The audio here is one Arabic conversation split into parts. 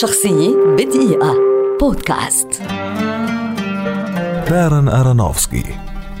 شخصية بدقيقة. بودكاست. دارن أرونوفسكي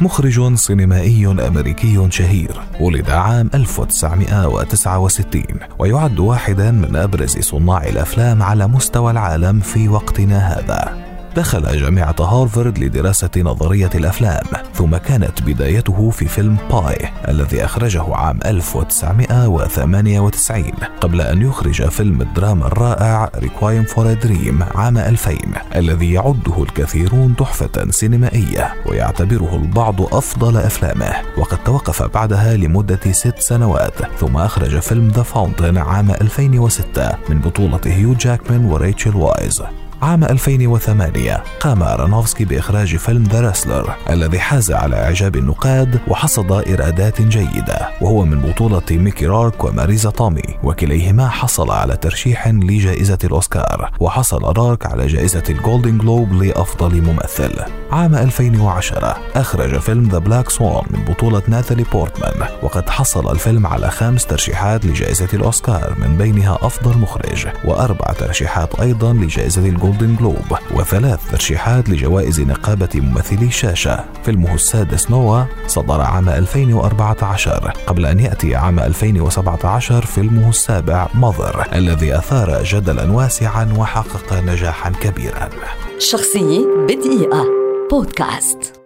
مخرج سينمائي أمريكي شهير ولد عام 1969 ويعد واحدا من أبرز صناع الأفلام على مستوى العالم في وقتنا هذا. دخل جامعة هارفارد لدراسة نظرية الأفلام ثم كانت بدايته في فيلم باي الذي أخرجه عام 1998 قبل أن يخرج فيلم الدراما الرائع Requiem for Dream عام 2000 الذي يعده الكثيرون تحفة سينمائية ويعتبره البعض أفضل أفلامه وقد توقف بعدها لمدة ست سنوات ثم أخرج فيلم The Fountain عام 2006 من بطولة هيو جاكمان وريتشل وايز عام 2008 قام أرانوفسكي بإخراج فيلم The Wrestler الذي حاز على إعجاب النقاد وحصد إيرادات جيدة وهو من بطولة ميكي رارك وماريزا تومي وكليهما حصل على ترشيح لجائزة الأوسكار وحصل رارك على جائزة ال Golden Globe لأفضل ممثل. عام 2010 أخرج فيلم The Black Swan من بطولة ناتالي بورتمان وقد حصل الفيلم على خمس ترشيحات لجائزة الأوسكار من بينها أفضل مخرج وأربع ترشيحات أيضا لجائزة ال Golden Golden Globe وثلاث ترشيحات لجوائز نقابة ممثلي الشاشة. فيلمه السادس Noah صدر عام 2014 قبل أن يأتي عام 2017 فيلمه السابع Mother الذي أثار جدلا واسعا وحقق نجاحا كبيرا. شخصية بدقيقة. بودكاست